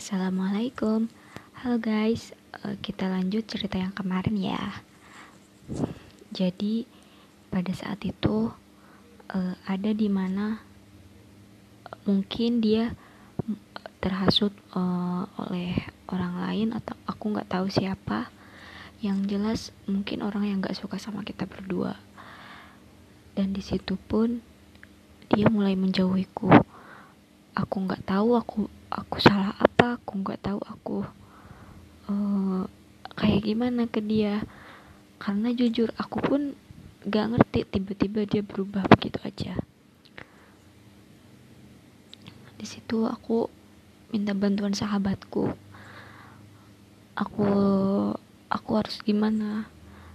Assalamualaikum. Halo guys. Uh, Kita lanjut cerita yang kemarin ya. Jadi Pada saat itu uh, Ada di mana Mungkin dia Terhasut uh, Oleh orang lain Atau aku gak tahu siapa. Yang jelas Mungkin orang yang gak suka sama kita berdua. Dan di situ pun Dia mulai menjauhiku Aku gak tahu aku aku salah apa aku nggak tahu aku uh, kayak gimana ke dia. Karena jujur aku pun gak ngerti tiba-tiba dia berubah begitu aja. Di situ aku minta bantuan sahabatku. Aku aku harus gimana?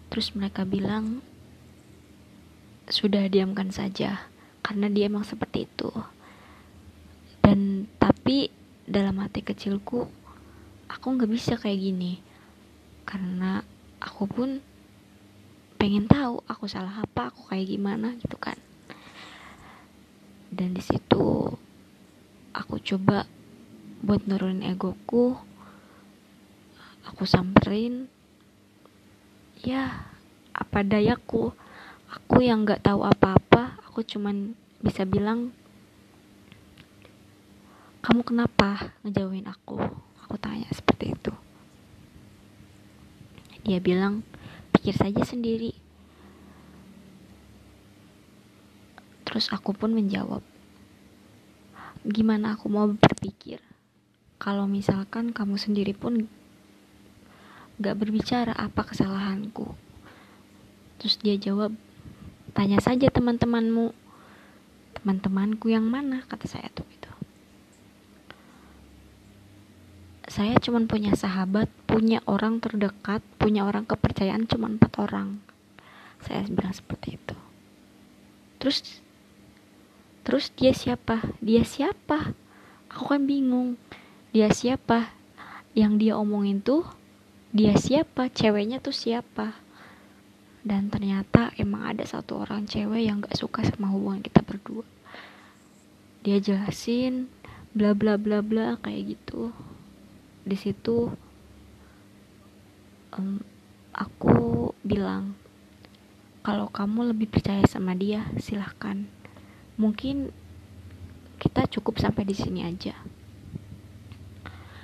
Terus mereka bilang sudah diamkan saja. Karena dia emang seperti itu dan tapi dalam hati kecilku aku nggak bisa kayak gini. Karena aku pun pengen tahu aku salah apa aku kayak gimana gitu kan. Dan di situ aku coba buat nurunin egoku. Aku samperin ya apa dayaku? Aku yang nggak tahu apa-apa. Aku cuman bisa bilang kamu kenapa ngejauhin aku? Aku tanya seperti itu. Dia bilang pikir saja sendiri. Terus aku pun menjawab gimana aku mau berpikir kalau misalkan kamu sendiri pun gak berbicara apa kesalahanku? Terus dia jawab tanya saja teman-temanmu. Teman-temanku yang mana? kata saya tuh saya cuma punya sahabat, punya orang terdekat, punya orang kepercayaan cuma empat orang. Saya bilang seperti itu. Terus, terus dia siapa? Dia siapa? Aku kan bingung. Dia siapa? Yang dia omongin tuh, dia siapa? Ceweknya tuh siapa? Dan ternyata emang ada satu orang cewek yang gak suka sama hubungan kita berdua. Dia jelasin, bla bla bla bla kayak gitu di situ um, aku bilang kalau kamu lebih percaya sama dia silahkan. Mungkin kita cukup sampai di sini aja.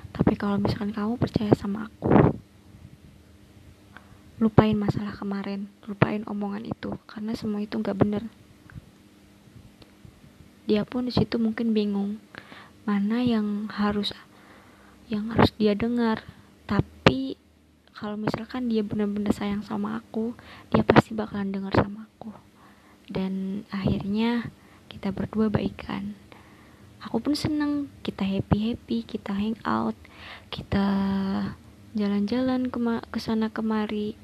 Tapi kalau misalkan kamu percaya sama aku lupain masalah kemarin lupain omongan itu karena semua itu nggak bener. Dia pun di situ mungkin bingung mana yang harus yang harus dia dengar. Tapi kalau misalkan dia benar-benar sayang sama aku dia pasti bakalan dengar sama aku. Dan akhirnya kita berdua baikan. Aku pun seneng kita happy happy kita hang out kita jalan-jalan ke sana kemari.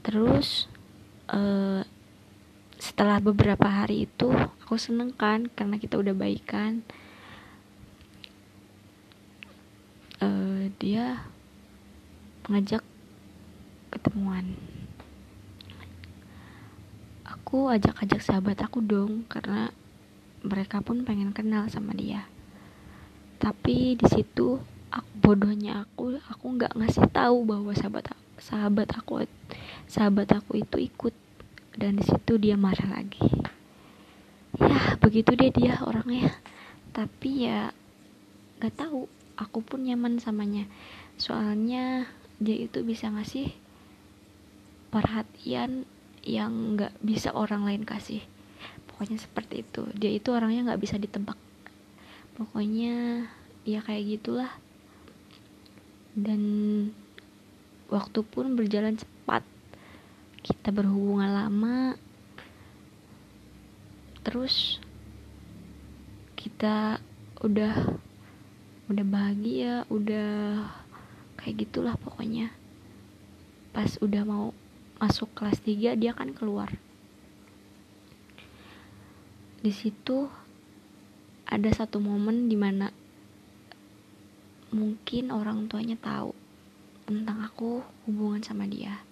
Terus uh, setelah beberapa hari itu aku seneng kan karena kita udah baikan uh, dia mengajak ketemuan. Aku ajak-ajak sahabat aku dong karena mereka pun pengen kenal sama dia. Tapi di situ aku bodohnya aku aku nggak ngasih tahu bahwa sahabat sahabat aku sahabat aku itu ikut. Dan di situ dia marah lagi. Ya begitu dia dia orangnya. Tapi ya nggak tahu aku pun nyaman samanya. Soalnya dia itu bisa ngasih perhatian yang nggak bisa orang lain kasih. Pokoknya seperti itu. Dia itu orangnya nggak bisa ditebak. Pokoknya ya kayak gitulah. Dan waktu pun berjalan cepat. Kita berhubungan lama. Terus kita udah udah bahagia udah kayak gitulah pokoknya. Pas udah mau masuk kelas 3 dia kan keluar. Di situ ada satu momen di mana mungkin orang tuanya tahu tentang aku hubungan sama dia.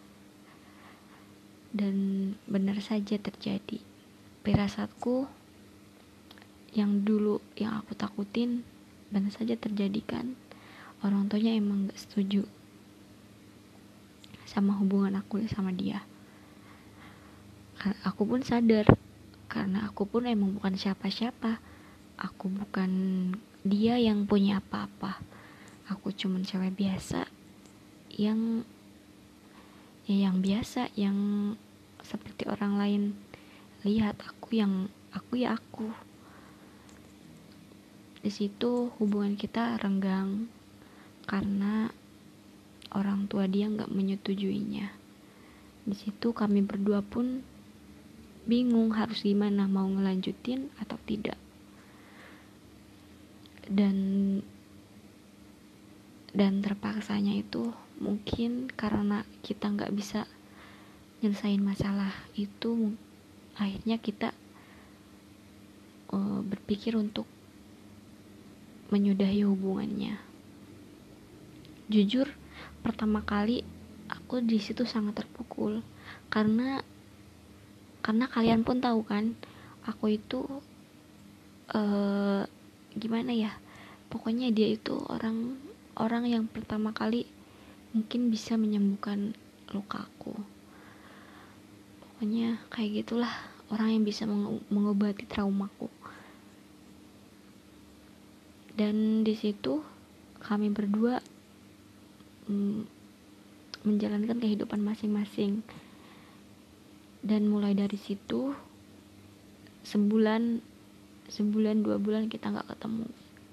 Dan benar saja terjadi. Firasatku yang dulu yang aku takutin benar saja terjadi kan orang tuanya emang gak setuju sama hubungan aku sama dia. Aku pun sadar karena aku pun emang bukan siapa-siapa. Aku bukan dia yang punya apa-apa. Aku cuman cewek biasa yang ya yang biasa yang seperti orang lain. Lihat aku yang aku ya aku di situ hubungan kita renggang karena orang tua dia nggak menyetujuinya. Di situ kami berdua pun bingung harus gimana mau ngelanjutin atau tidak. Dan dan terpaksanya itu mungkin karena kita nggak bisa nyelesain masalah itu akhirnya kita uh, berpikir untuk menyudahi hubungannya. Jujur, pertama kali aku di situ sangat terpukul karena karena kalian pun tahu kan, aku itu uh, gimana ya? Pokoknya dia itu orang orang yang pertama kali mungkin bisa menyembuhkan luka aku pokoknya kayak gitulah orang yang bisa mengobati traumaku dan di situ kami berdua mm, menjalankan kehidupan masing-masing. Dan mulai dari situ sebulan sebulan dua bulan kita nggak ketemu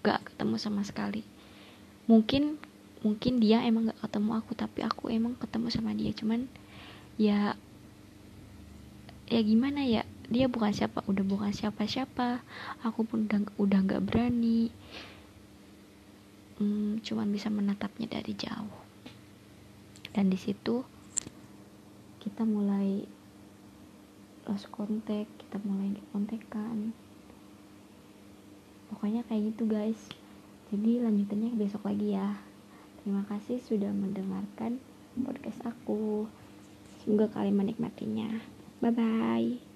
nggak ketemu sama sekali. Mungkin mungkin dia emang nggak ketemu aku tapi aku emang ketemu sama dia. Cuman ya ya gimana ya dia bukan siapa udah bukan siapa siapa aku pun udah udah nggak berani. Hmm, cuman bisa menatapnya dari jauh. Dan di situ kita mulai lost contact kita mulai kontekan. Pokoknya kayak gitu guys. Jadi lanjutannya besok lagi ya. Terima kasih sudah mendengarkan podcast aku. Semoga kalian menikmatinya. Bye bye.